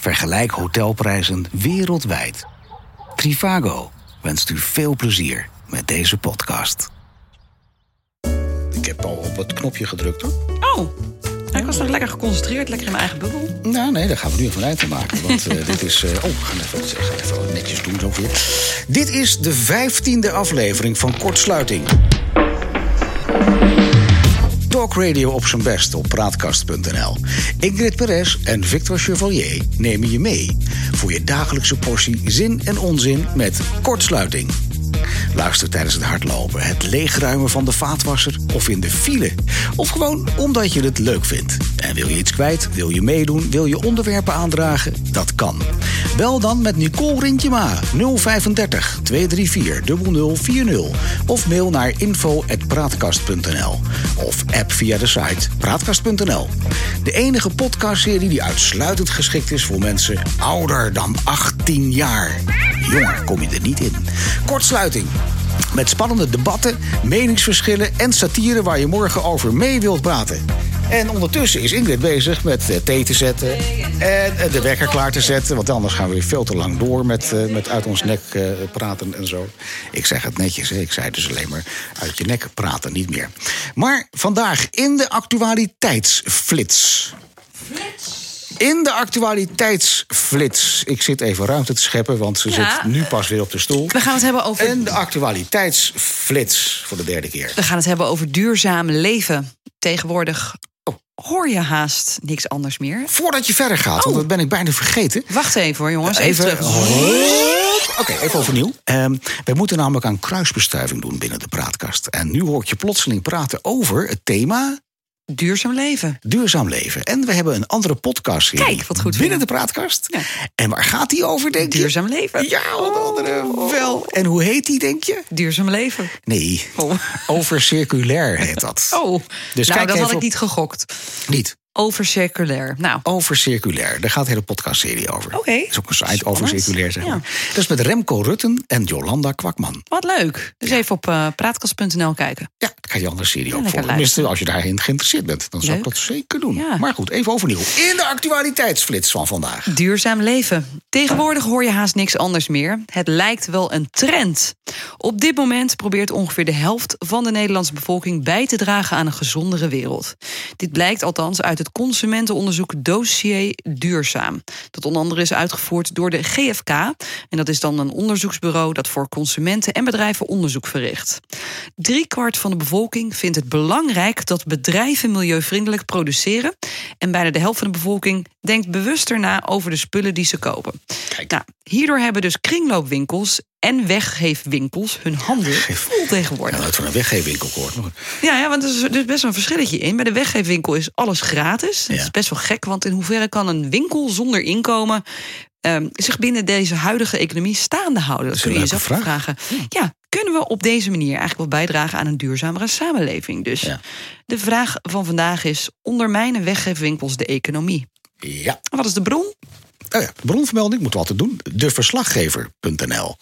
Vergelijk hotelprijzen wereldwijd. Trivago wenst u veel plezier met deze podcast. Ik heb al op het knopje gedrukt hoor. Oh, ik was nog lekker geconcentreerd, lekker in mijn eigen bubbel. Nou, nee, daar gaan we nu even een eind aan maken. Want uh, dit is. Uh, oh, we gaan even, even netjes doen zo weer. Dit is de vijftiende aflevering van Kortsluiting. Talk Radio op zijn best op praatkast.nl. Ingrid Perez en Victor Chevalier nemen je mee voor je dagelijkse portie zin en onzin met kortsluiting. Luister tijdens het hardlopen, het leegruimen van de vaatwasser of in de file. Of gewoon omdat je het leuk vindt. En wil je iets kwijt, wil je meedoen, wil je onderwerpen aandragen? Dat kan. Bel dan met Nicole Rintjema 035 234 0040 of mail naar info@praatkast.nl of app via de site praatkast.nl. De enige podcastserie die uitsluitend geschikt is voor mensen ouder dan 18 jaar. Jonger kom je er niet in. Kortsluiting. Met spannende debatten, meningsverschillen en satire waar je morgen over mee wilt praten. En ondertussen is Ingrid bezig met uh, thee te zetten en uh, de wekker klaar te zetten. Want anders gaan we weer veel te lang door met, uh, met uit ons nek praten en zo. Ik zeg het netjes, hè? ik zei dus alleen maar uit je nek praten, niet meer. Maar vandaag in de actualiteitsflits. Flits. In de actualiteitsflits. Ik zit even ruimte te scheppen, want ze Ja. zit nu pas weer op de stoel. We gaan het hebben over. En de actualiteitsflits voor de derde keer. We gaan het hebben over duurzaam leven. Tegenwoordig hoor je haast niks anders meer. Voordat je verder gaat, want dat ben ik bijna vergeten. Wacht even hoor, jongens. Even, Even. terug. Hop. Oké, even overnieuw. Ehm, wij moeten namelijk aan kruisbestuiving doen binnen de praatkast. En nu hoor ik je plotseling praten over het thema Duurzaam leven. duurzaam leven. En we hebben een andere podcast Kijk, wat goed binnen de praatkast. Ja. En waar gaat die over, denk je? Duurzaam leven. Ja, wat andere wel. En hoe heet die, denk je? Duurzaam leven. Nee, Oh. over circulair heet dat. Oh, Dus nou, kijk dat had ik niet gegokt. Niet. Over circulair. Nou, Over circulair. Daar gaat de hele podcastserie over. Oké. Is ook een site over circulair, zeg maar. Ja. Dat is met Remco Rutten en Jolanda Kwakman. wat leuk. Dus even op eh, praatkast.nl kijken. Ja, dat kan je andere serie ook volgen. Tenminste, als je daarin geïnteresseerd bent, dan zou ik dat zeker doen. Ja. Maar goed, even overnieuw. In de actualiteitsflits van vandaag. Duurzaam leven. Tegenwoordig hoor je haast niks anders meer. Het lijkt wel een trend. Op dit moment probeert ongeveer de helft van de Nederlandse bevolking bij te dragen aan een gezondere wereld. Dit blijkt althans uit het consumentenonderzoek Dossier Duurzaam. Dat onder andere is uitgevoerd door de GFK. En dat is dan een onderzoeksbureau dat voor consumenten en bedrijven onderzoek verricht. Driekwart van de bevolking vindt het belangrijk dat bedrijven milieuvriendelijk produceren. En bijna de helft van de bevolking denkt bewuster na over de spullen die ze kopen. Kijk. Nou, hierdoor hebben dus kringloopwinkels en weggeefwinkels hun handen vol tegenwoordig. nooit van een weggeefwinkel goed. Ja, ja, want er is dus best wel een verschilletje in. Bij de weggeefwinkel is alles gratis. Dat Ja. is best wel gek, want in hoeverre kan een winkel zonder inkomen... ehm, zich binnen deze huidige economie staande houden? Dat kun je jezelf leuke vragen. Ja, kunnen we op deze manier eigenlijk wel bijdragen aan een duurzamere samenleving? Dus Ja. de vraag van vandaag is: ondermijnen weggeefwinkels de economie? Ja. Wat is de bron? Oh ja, bronvermelding moeten we altijd doen. Deverslaggever.nl.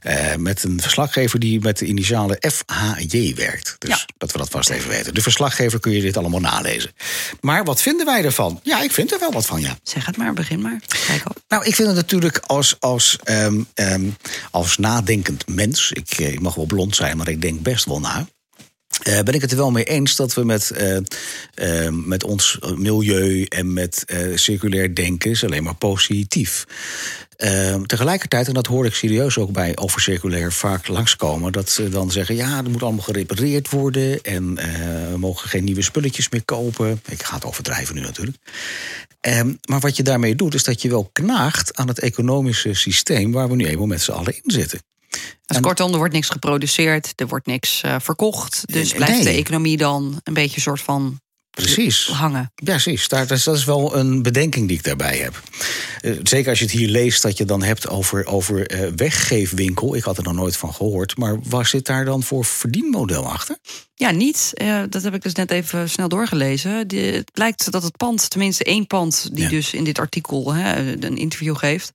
Eh met een verslaggever die met de initialen FHJ werkt. Dus Ja. dat we dat vast even weten. De verslaggever kun je dit allemaal nalezen. Maar wat vinden wij ervan? Ja, ik vind er wel wat van, ja. Zeg het maar, begin maar. Kijk op. Nou, ik vind het natuurlijk als, als, ehm, ehm, als nadenkend mens. Ik, eh, ik mag wel blond zijn, maar ik denk best wel na. Eh, ben ik het er wel mee eens dat we met, eh, eh, met ons milieu en met circulair denken is alleen maar positief. Tegelijkertijd, en dat hoor ik serieus ook bij over circulair vaak langskomen, dat ze dan zeggen: ja, er moet allemaal gerepareerd worden en we mogen geen nieuwe spulletjes meer kopen. Ik ga het overdrijven nu natuurlijk. Ehm, maar wat je daarmee doet, is dat je wel knaagt aan het economische systeem waar we nu eenmaal met z'n allen in zitten. Dus En- kortom, er wordt niks geproduceerd, er wordt niks eh, verkocht. Dus Nee. blijft de economie dan een beetje een soort van Precies. hangen. Ja, precies. Daar, dat, is, dat is wel een bedenking die ik daarbij heb. Eh, zeker als je het hier leest dat je dan hebt over, over eh, weggeefwinkel. Ik had er nog nooit van gehoord. Maar waar zit daar dan voor verdienmodel achter? Ja, niet. Dat heb ik dus net even snel doorgelezen. Het blijkt dat het pand, tenminste één pand... die Ja. dus in dit artikel hè, een interview geeft...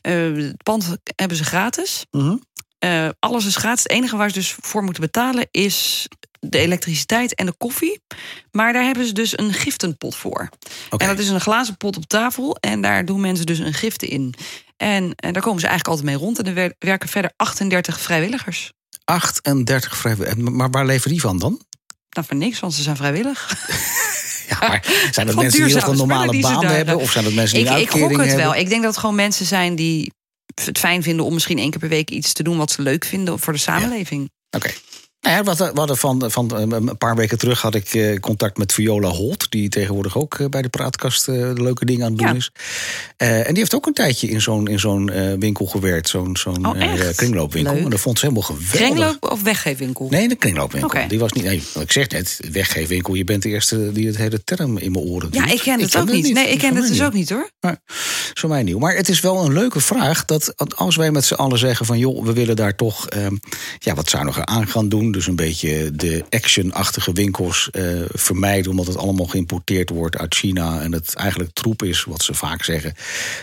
het pand hebben ze gratis. Mhm. Eh, alles is gratis. Het enige waar ze dus voor moeten betalen is de elektriciteit en de koffie. Maar daar hebben ze dus een giftenpot voor. Oké. En dat is een glazen pot op tafel. En daar doen mensen dus een gifte in. En, en daar komen ze eigenlijk altijd mee rond. En er wer- werken verder 38 vrijwilligers. 38 vrijwilligers. Maar waar leven die van dan? Nou, voor niks, want ze zijn vrijwillig. Ja, maar zijn dat Van mensen die duurzame veel normale daar- hebben? Of zijn dat mensen die Ik, een ik gok uitkering het wel. hebben? Ik denk dat het gewoon mensen zijn die het fijn vinden om misschien één keer per week iets te doen wat ze leuk vinden voor de samenleving. Oké. Nou ja, wat, hadden van, van eh, een paar weken terug had ik eh, contact met Viola Holt, die tegenwoordig ook eh, bij de praatkast de leuke dingen aan het doen Ja. is. En die heeft ook een tijdje in zo'n in zo'n winkel gewerkt, zo'n zo'n Oh, kringloopwinkel. Leuk. En dat vond ze helemaal geweldig. Kringloop of weggeefwinkel? Nee, de kringloopwinkel. Die was niet. Nee, wat ik zeg net, weggeefwinkel. Je bent de eerste die het hele term in mijn oren doet. Ja, ik ken het ook niet. Nee, ik ken het dus ook niet hoor. Maar, voor mij nieuw. Maar het is wel een leuke vraag dat als wij met z'n allen zeggen van joh, we willen daar toch ehm, ja, wat zuiniger aan gaan doen. Dus een beetje de action-achtige winkels eh, vermijden, omdat het allemaal geïmporteerd wordt uit China. En het eigenlijk troep is, wat ze vaak zeggen,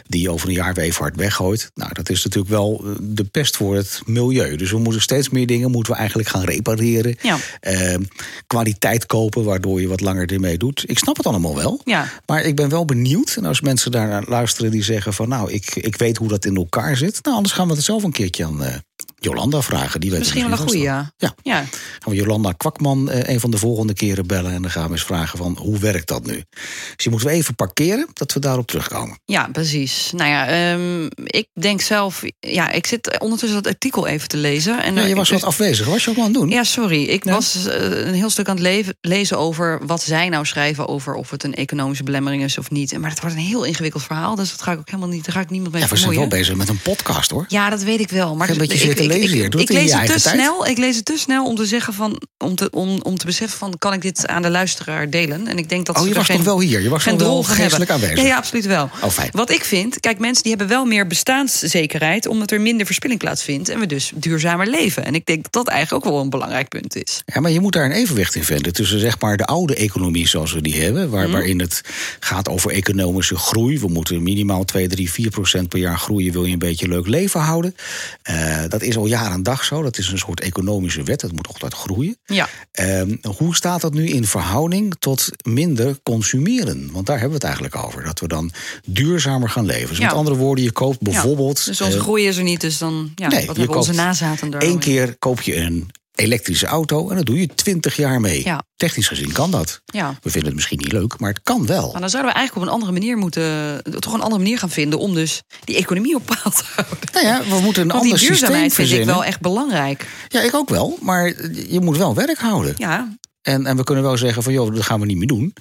die over een jaar weer even hard weggooit. Nou, dat is natuurlijk wel eh, de pest voor het milieu. Dus we moeten steeds meer dingen moeten we eigenlijk gaan repareren. Ja. Ehm, kwaliteit kopen, waardoor je wat langer ermee doet. Ik snap het allemaal wel. Ja. Maar ik ben wel benieuwd. En als mensen daar naar luisteren die zeggen van nou, ik, ik weet hoe dat in elkaar zit. Nou, anders gaan we het zelf een keertje aan eh, Jolanda vragen. Die weet Misschien wel een goede, vast ja. Ja. ja. Gaan we Jolanda Kwakman eh, een van de volgende keren bellen. En dan gaan we eens vragen van hoe werkt dat nu? Dus die moeten we even parkeren, dat we daarop terugkomen. Ja, precies. Nou ja, ehm, ik denk zelf... Ja, ik zit ondertussen dat artikel even te lezen. En Ja, je ik- was wat afwezig. Was je ook wel aan het doen? Ja, sorry. Ik was eh, een heel stuk aan het lezen over wat zij nou schrijven over of het een economische belemmering is of niet. Maar het wordt een heel ingewikkeld verhaal, dus dat ga ik ook helemaal niet. Daar ga ik niemand mee Ja, we zijn wel bezig met een podcast hoor. Ja, dat weet ik wel. Maar je een beetje ik, zitten ik, lees het te tijd. snel. Ik lees het te snel om te zeggen van om te, om, om te beseffen van kan ik dit aan de luisteraar delen? En ik denk dat Oh, je was geen, toch wel hier? Je was geen nog wel geestelijk aanwezig? Ja, ja, absoluut wel. Oh, fijn. Wat ik vind, kijk, mensen die hebben wel meer bestaanszekerheid omdat er minder verspilling plaatsvindt en we dus duurzamer leven. En ik denk dat dat eigenlijk ook wel een belangrijk punt is. Ja, maar je moet daar een evenwicht in vinden tussen zeg maar de oude economie zoals we die hebben, Mhm. waar, waarin het gaat over economische groei. We moeten minimaal 2, 3, 4 procent per jaar groeien, wil je een beetje leuk leven houden. Eh, dat is al jaar en dag zo. Dat is een soort economische wet. Dat moet altijd groeien. Ja. Ehm, hoe staat dat nu in verhouding tot minder consumeren? Want daar hebben we het eigenlijk over. Dat we dan duurzamer gaan leven. Dus Ja. met andere woorden, je koopt bijvoorbeeld. Ja. Dus onze eh, groei is er niet, dus dan ja, Nee, wat hebben onze nazaten Eén keer koop je een elektrische auto en dan doe je 20 jaar mee. Ja. Technisch gezien kan dat. Ja. We vinden het misschien niet leuk, maar het kan wel. Maar dan zouden we eigenlijk op een andere manier moeten, toch een andere manier gaan vinden om dus die economie op peil te houden. Nou ja, we moeten een Want die ander systeem duurzaamheid vind ik verzinnen. wel echt belangrijk. Ja, ik ook wel. Maar je moet wel werk houden. Ja, En, en we kunnen wel zeggen van, joh, dat gaan we niet meer doen.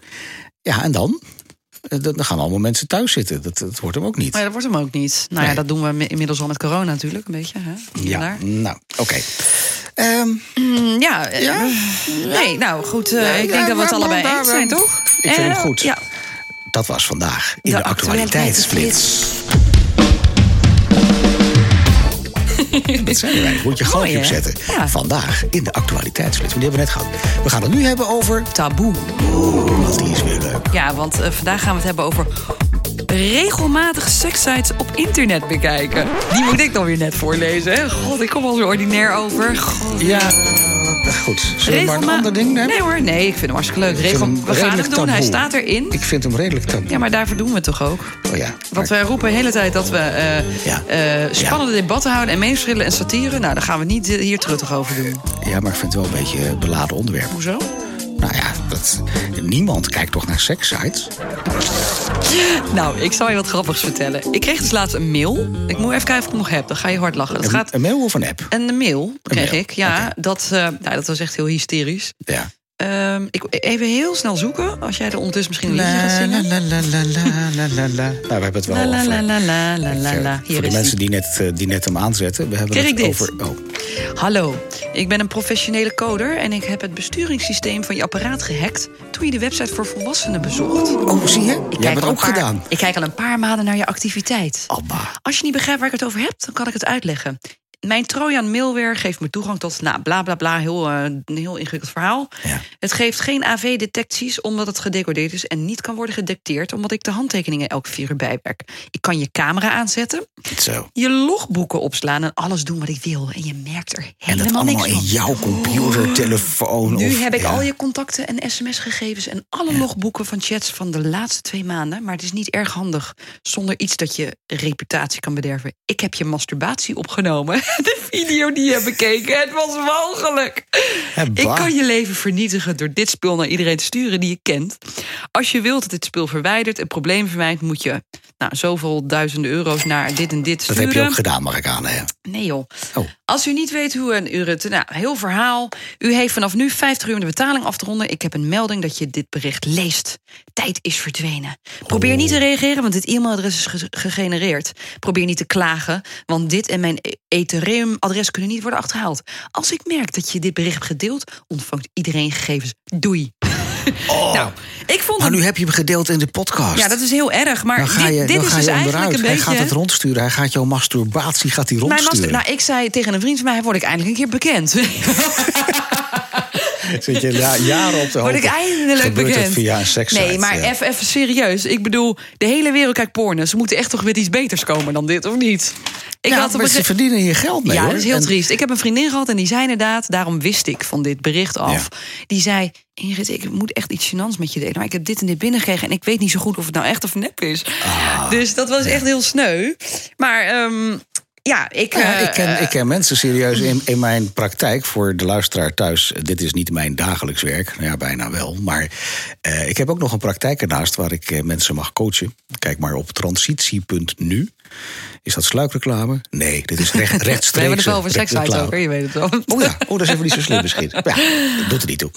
Ja, en dan? Eh, Dan gaan allemaal mensen thuis zitten. Dat, dat wordt hem ook niet. maar dat wordt hem ook niet. Nou ja, dat doen we inmiddels al met corona natuurlijk, een beetje. Hè? Ja, nou, oké. Mm, Ja, eh, Ja? nee, nou goed. eh, Nee, ik denk dat we het allebei eens zijn, toch? Ik vind Eh, goed. Ja. dat was vandaag in de, De actualiteitsflits. Dat zijn wij. Moet je galmpje opzetten. Ja. Vandaag in de actualiteitsflits. Die hebben we net gehad. We gaan het nu hebben over... Taboe. Want die is weer leuk. Ja, want eh, vandaag gaan we het hebben over regelmatig sekssites op internet bekijken. Die moet ik dan weer net voorlezen. Hè? God, ik kom al zo ordinair over. God. Ja, goed. Zullen we maar een ander ding nemen? Nee hoor, nee, ik vind hem hartstikke leuk. Regel... We gaan het doen, hij staat erin. Ik vind hem redelijk taboe. Ja, maar daarvoor doen we het toch ook? Oh ja. Want wij roepen de hele tijd dat we eh, Ja. eh, spannende debatten houden... en meningsverschillen en satire. Nou, daar gaan we niet hier truttig over doen. Ja, maar ik vind het wel een beetje een beladen onderwerp. Hoezo? Nou ja, dat, niemand kijkt toch naar sekssites? Nou, ik zal je wat grappigs vertellen. Ik kreeg dus laatst een mail. Ik moet even kijken of ik hem nog heb. Dan ga je hard lachen. Het Een, gaat... een mail of een app? Een mail kreeg mail, ik, ja. Dat, eh, nou, dat was echt heel hysterisch. Ja. Ehm, ik, even heel snel zoeken, als jij er ondertussen misschien een liedje gaat zingen. la, la, la, la, la, la. Nou, we hebben het wel La over... la la la la la la. Voor de mensen die. net, eh, die net hem aanzetten. We hebben Kreeg het ik dit? over... Oh, Hallo, ik ben een professionele coder en ik heb het besturingssysteem van je apparaat gehackt toen je de website voor volwassenen bezocht. oh zie je? Ik Jij hebt kijk het ook paar- gedaan. Ik kijk al een paar maanden naar je activiteit. Abba. Als je niet begrijpt waar ik het over heb, dan kan ik het uitleggen. Mijn Trojan Mailware geeft me toegang tot, nou, bla bla bla, heel, uh, een heel ingewikkeld verhaal. Ja. Het geeft geen AV-detecties omdat het gedecodeerd is en niet kan worden gedetecteerd omdat ik de handtekeningen elke vier uur bijwerk. Ik kan je camera aanzetten, Zo. je logboeken opslaan en alles doen wat ik wil. En je merkt er En helemaal dat allemaal niks in van. jouw computer, telefoon. Nu of, heb ik ja. al je contacten en sms-gegevens en alle logboeken van chats van de laatste twee maanden. Maar het is niet erg handig zonder iets dat je reputatie kan bederven. Ik heb je masturbatie opgenomen. De video die je hebt bekeken. Het was walgelijk. Ja, Ik kan je leven vernietigen door dit spul naar iedereen te sturen die je kent. Als je wilt dat dit spul verwijdert en problemen vermijdt, moet je nou, zoveel duizenden euro's naar dit en dit Dat sturen. heb je ook gedaan, mag ik aan. Hè? Nee joh. Oh. Als u niet weet hoe een u het... Nou, heel verhaal. U heeft vanaf nu 50 uur om de betaling af te ronden. Ik heb een melding dat je dit bericht leest. Tijd is verdwenen. Probeer niet te reageren, want dit e-mailadres is ge- gegenereerd. Probeer niet te klagen, want dit en mijn e- Ethereum-adres kunnen niet worden achterhaald. Als ik merk dat je dit bericht hebt gedeeld, ontvangt iedereen gegevens. Doei. Oh, Nou, ik vond maar nu heb je hem gedeeld in de podcast. Ja, dat is heel erg, maar je, dit, is ga dus eigenlijk onderuit. een Hij beetje... gaat het rondsturen. Hij gaat jouw masturbatie gaat hij Mijn rondsturen. master, nou, ik zei tegen een vriend van mij, word ik eindelijk een keer bekend. Zit je ja, jaren op de Word ik hoogte. eindelijk Gebeurt bekend. het via een sekssite? Nee, maar ja. even even serieus. Ik bedoel, de hele wereld kijkt porno. Ze moeten echt toch met iets beters komen dan dit, of niet? Ik ja, had maar ze verdienen hier geld mee, ja, hoor. dat is heel En- triest. Ik heb een vriendin gehad en die zei inderdaad, daarom wist ik van dit bericht af. Die zei: Ingrid, ik moet echt iets gênants met je delen. Maar ik heb dit en dit binnengekregen en ik weet niet zo goed of het nou echt of nep is. Ah. dus dat was echt heel sneu. Maar ehm, ja, ik. Ja, eh, ik, ken, ik ken mensen serieus in, in mijn praktijk. Voor de luisteraar thuis, dit is niet mijn dagelijks werk. Nou Ja, bijna wel. Maar eh, ik heb ook nog een praktijk ernaast waar ik eh, mensen mag coachen. Kijk maar op transitie.nu. Is dat sluikreclame? Nee, dit is recht, rechtstreeks. we hebben het wel over sekssites ook, je weet het wel. Oh ja, oh, dat is even niet zo slim misschien. Ja, doet er niet toe.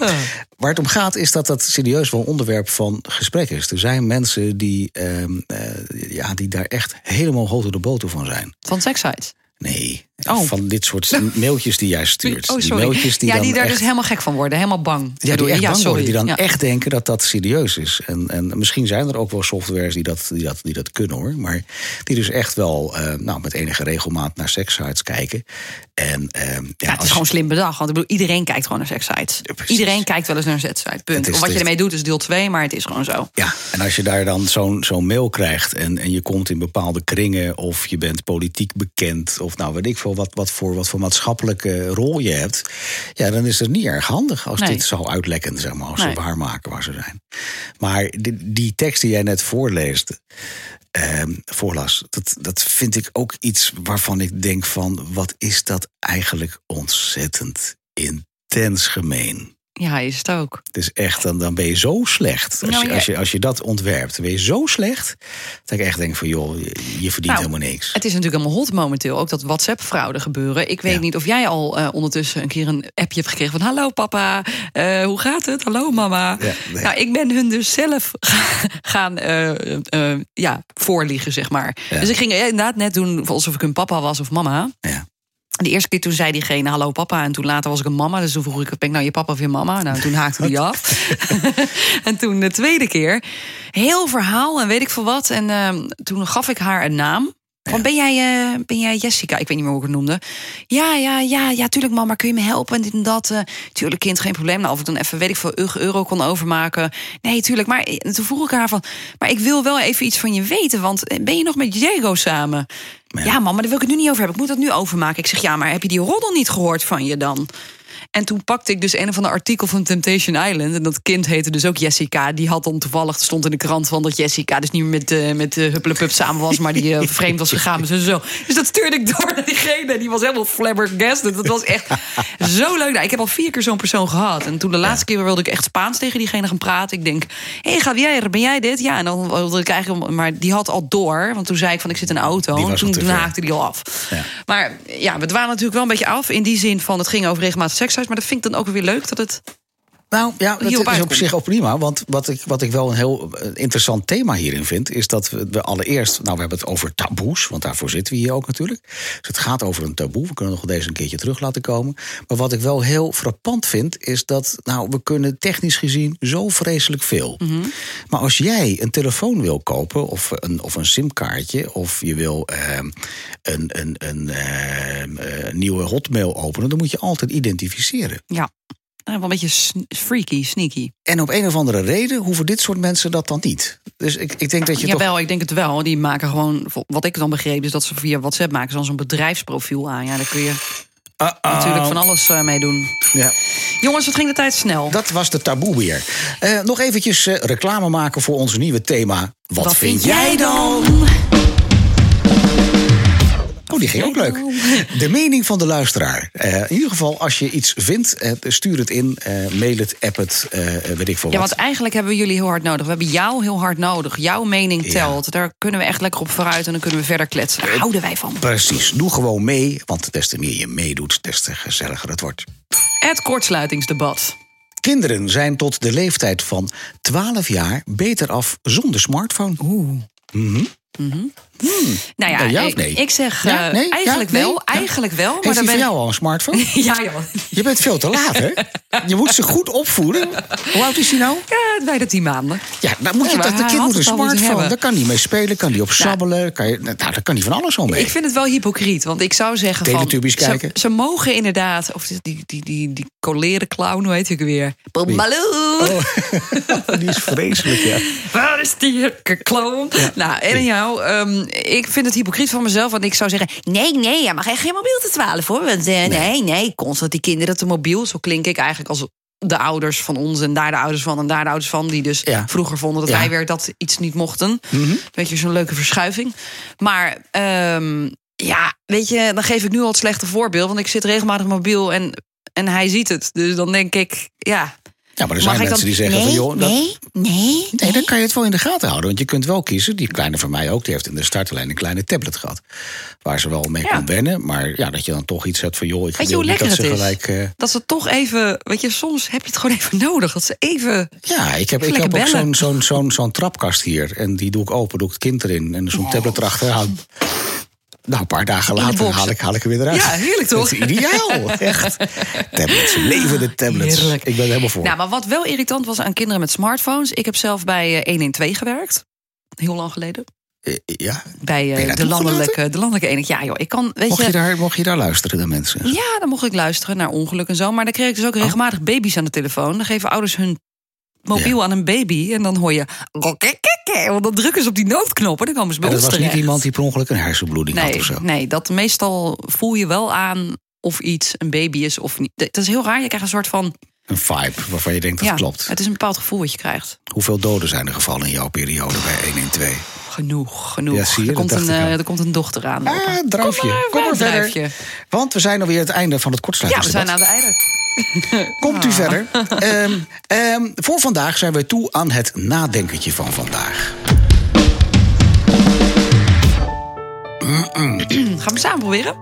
Waar het om gaat is dat dat serieus wel een onderwerp van gesprek is. Er zijn mensen die, ehm, eh, ja, die daar echt helemaal hoog de boter van zijn. Van sekssites. Nee, Oh. van dit soort mailtjes die jij stuurt. Oh, die mailtjes die ja, die daar echt, dus helemaal gek van worden. Helemaal bang. ja, die echt ja, bang sorry. worden. Die dan Ja. echt denken dat dat serieus is. En, en misschien zijn er ook wel softwares die dat, die dat, die dat kunnen hoor. Maar die dus echt wel eh, nou, met enige regelmaat naar sekssites kijken. En, ehm, ja, Ja, het als- is gewoon slim bedacht. Want ik bedoel, iedereen kijkt gewoon naar sekssites. Iedereen kijkt wel eens naar een sekssite. Punt. Het is- Of wat je ermee doet is deel 2, maar het is gewoon zo. Ja, en als je daar dan zo'n zo'n mail krijgt en, en je komt in bepaalde kringen of je bent politiek bekend of nou weet ik veel wat, wat, voor, wat voor maatschappelijke rol je hebt, ja, dan is het niet erg handig als Nee. dit zou uitlekken, zeg maar, als Nee. ze waarmaken waar ze zijn. Maar die, die tekst die jij net voorleest, ehm, voorlas, dat, dat vind ik ook iets waarvan ik denk van wat is dat eigenlijk ontzettend intens gemeen. Ja, is het ook. Het is echt, dan, dan ben je zo slecht. Als, Nou, je, als, je, als je dat ontwerpt, ben je zo slecht. Dat ik echt denk van, joh, je, je verdient Nou, helemaal niks. Het is natuurlijk allemaal hot momenteel. Ook dat WhatsApp-fraude gebeuren. Ik weet Ja. niet of jij al eh, ondertussen een keer een appje hebt gekregen van... Hallo papa, eh, hoe gaat het? Hallo mama. Ja, nee. Nou, ik ben hun dus zelf gaan eh, ja, voorliegen, zeg maar. Ja. Dus ik ging inderdaad net doen alsof ik hun papa was of mama. Ja. De eerste keer toen zei diegene hallo papa. En toen later was ik een mama. Dus toen vroeg ik, ben ik nou je papa of je mama? Nou, toen haakte die af. en toen de tweede keer, heel verhaal en weet ik veel wat. En ehm, toen gaf ik haar een naam. Van, ben, jij, eh, ben jij Jessica? Ik weet niet meer hoe ik het noemde. Ja, ja, ja, ja, tuurlijk mama, kun je me helpen? En dit en dat. eh, tuurlijk kind, geen probleem. Nou, of ik dan even, weet ik veel, euro kon overmaken. Nee, tuurlijk. Maar eh, toen vroeg ik haar van, maar ik wil wel even iets van je weten. Want ben je nog met Diego samen? Ja. mama, daar wil ik het nu niet over hebben. Ik moet dat nu overmaken. Ik zeg, ja, maar heb je die roddel niet gehoord van je dan? En toen pakte ik dus een of ander artikel van Temptation Island. En dat kind heette dus ook Jessica. Die had dan toevallig, stond in de krant van dat Jessica dus niet meer met, eh met de Huppelepup samen was. Maar die eh, vreemd was gegaan zijn zo. Dus dat stuurde ik door naar diegene. Die was helemaal flabbergasted. Dat was echt zo leuk. Nou, ik heb al vier keer zo'n persoon gehad. En toen de laatste keer wilde ik echt Spaans tegen diegene gaan praten. Ik denk, hé hey, Javier, ben jij dit? Ja, en dan wilde ik eigenlijk... Maar die had al door. Want toen zei ik van, ik zit in een auto. En toen, haakte die al af. Ja. Maar ja, we dwalen natuurlijk wel een beetje af. In die zin van, het ging over regelmatig Maar dat vind ik dan ook weer leuk dat het Nou ja, dat is op zich ook prima. Want wat ik, wat ik wel een heel eh, interessant thema hierin vind, is dat we, allereerst. Nou, we hebben het over taboes, want daarvoor zitten we hier ook natuurlijk. Dus het gaat over een taboe. We kunnen nog deze een keertje terug laten komen. Maar wat ik wel heel frappant vind, is dat. Nou, we kunnen technisch gezien zo vreselijk veel. Maar als jij een telefoon wil kopen, of een, of een simkaartje, of je wil ehm, een, een, een, ehm, eh, nieuwe hotmail openen, dan moet je altijd identificeren. Ja. Eh, Wel een beetje freaky, sneaky. En op een of andere reden hoeven dit soort mensen dat dan niet. Dus ik, ik denk dat je toch... Jawel, ik denk het wel. Die maken gewoon, wat ik dan begreep, is dat ze via WhatsApp maken zo'n bedrijfsprofiel aan. Ja, daar kun je natuurlijk van alles eh, mee doen. Ja, Jongens, wat ging de tijd snel? dat was de taboe weer. Eh, nog eventjes eh, reclame maken voor ons nieuwe thema. Wat, vind jij dan? Oh, die ging ook leuk. De mening van de luisteraar. Eh, in ieder geval, als je iets vindt, eh, stuur het in, eh, mail het, app het, weet ik veel Ja, wat. want eigenlijk hebben we jullie heel hard nodig. We hebben jou heel hard nodig. Jouw mening Ja. telt. Daar kunnen we echt lekker op vooruit en dan kunnen we verder kletsen. Daar houden wij van. Precies, doe gewoon mee, want des te meer je meedoet, des te gezelliger het wordt. Het kortsluitingsdebat. Kinderen zijn tot de leeftijd van 12 jaar beter af zonder smartphone. Oeh. Nou ja, Nou, ja nee? ik zeg Ja, eh, nee? eigenlijk Ja, wel. Eigenlijk wel. Maar Heeft dan ben jou al een smartphone? Ja, joh. Je bent veel te laat, hè? Je moet ze goed opvoeden. Hoe oud is hij nou? Ja, bijna tien maanden. Ja, dan moet je, dat, de kind moet een smartphone. Daar kan hij mee spelen, kan hij op sabbelen. Kan je, nou, daar kan hij van alles al mee. Ik vind het wel hypocriet, want ik zou zeggen van... Ze, kijken. ze mogen inderdaad... Of die, die, die, die, die coleren clown, hoe heet ik weer? Baloo! Oh, die is vreselijk, ja. Waar is die clown? Nou, en jou, ehm, ik vind het hypocriet van mezelf, want ik zou zeggen... Nee, nee, jij mag echt geen mobiel te 12 hoor. Want, eh, nee. nee, constant die kinderen te mobiel. Zo klink ik eigenlijk als de ouders van ons en daar de ouders van en daar de ouders van... die dus Ja. vroeger vonden dat Ja. wij weer dat iets niet mochten. Weet je, zo'n leuke verschuiving. Maar ehm, ja, weet je, dan geef ik nu al het slechte voorbeeld... want ik zit regelmatig mobiel en, en hij ziet het. Dus dan denk ik, ja... Ja, maar er zijn ik mensen dan- die zeggen van... joh, dat, nee, nee, Nee, dan kan je het wel in de gaten houden. Want je kunt wel kiezen. Die kleine van mij ook, die heeft in de startlijn een kleine tablet gehad. Waar ze wel mee Ja. kon wennen. Maar ja, dat je dan toch iets hebt van... joh, ik Weet je wil hoe niet lekker dat het ze is? gelijk... eh, Dat ze toch even, weet je, soms heb je het gewoon even nodig. Dat ze even. Ja, ik heb, ik heb ook zo'n zo'n zo'n zo'n trapkast hier. En die doe ik open, doe ik het kind erin. En zo'n tablet erachteraan. Nou, een paar dagen later haal ik, haal ik er weer eruit. Ja, heerlijk toch? Het is ideaal, echt. Tablets, levende tablets. Heerlijk. Ik ben er helemaal voor. Nou, maar wat wel irritant was aan kinderen met smartphones. Ik heb zelf bij eh, 112 gewerkt. Heel lang geleden. Eh, ja, Bij eh, je daar de, landelijke, de landelijke eenheid. Ja, joh, ik kan. Weet mocht, je, je daar, mocht je daar luisteren, de mensen? Ja, dan mocht ik luisteren naar ongeluk en zo. Maar dan kreeg ik dus Oh. ook regelmatig baby's aan de telefoon. Dan geven ouders hun mobiel Ja. aan een baby. En dan hoor je. Want dan drukken ze op die noodknop en dan komen ze bij En dat ons was niet iemand die per ongeluk een hersenbloeding had Nee, of zo. nee, dat meestal voel je wel aan of iets een baby is of niet. Dat is heel raar. Je krijgt een soort van. Een vibe waarvan je denkt dat ja, klopt. Het is een bepaald gevoel wat je krijgt. Hoeveel doden zijn er gevallen in jouw periode bij 112? Genoeg, genoeg. Ja, zie je, er, komt een, eh, er komt een dochter aan. Ah, druifje. Kom maar, Kom maar verder. Want we zijn alweer het einde van het Ja, we zijn aan de eind. Komt u verder. Ehm, ehm, voor vandaag zijn we toe aan het nadenkertje van vandaag. Gaan we samen proberen?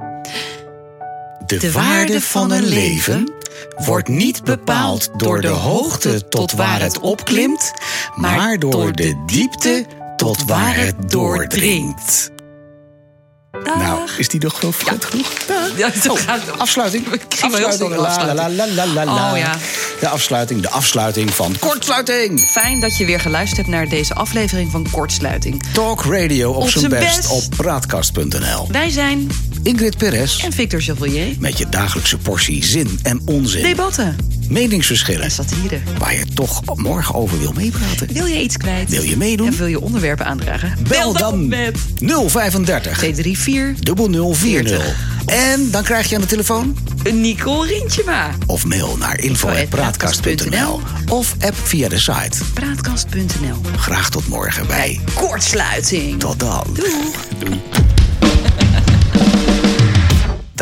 De, waarde van een leven wordt niet bepaald door de hoogte tot waar het opklimt, maar door de diepte tot waar het doordringt. Dag. Nou, is die nog goed genoeg? Ja, zo gaat het. Afsluiting. Wel afsluiting. La, la, la, la, la. Oh, ja. De afsluiting, de afsluiting van Kortsluiting. Fijn dat je weer geluisterd hebt naar deze aflevering van Kortsluiting. Talk Radio op, Op zijn zijn best, best. op praatkast.nl. Wij zijn Ingrid Perez en Victor Chevalier. met je dagelijkse portie zin en onzin. Debatten Meningsverschillen satire. waar je toch morgen over wil meepraten. Wil je iets kwijt? Wil je meedoen? En wil je onderwerpen aandragen? Bel dan met 035 234 0040. En dan krijg je aan de telefoon Nicole Rientjema. of mail naar info.praatkast.nl of app via de site. Praatkast.nl. Graag tot morgen bij Kortsluiting. Tot dan. Doei.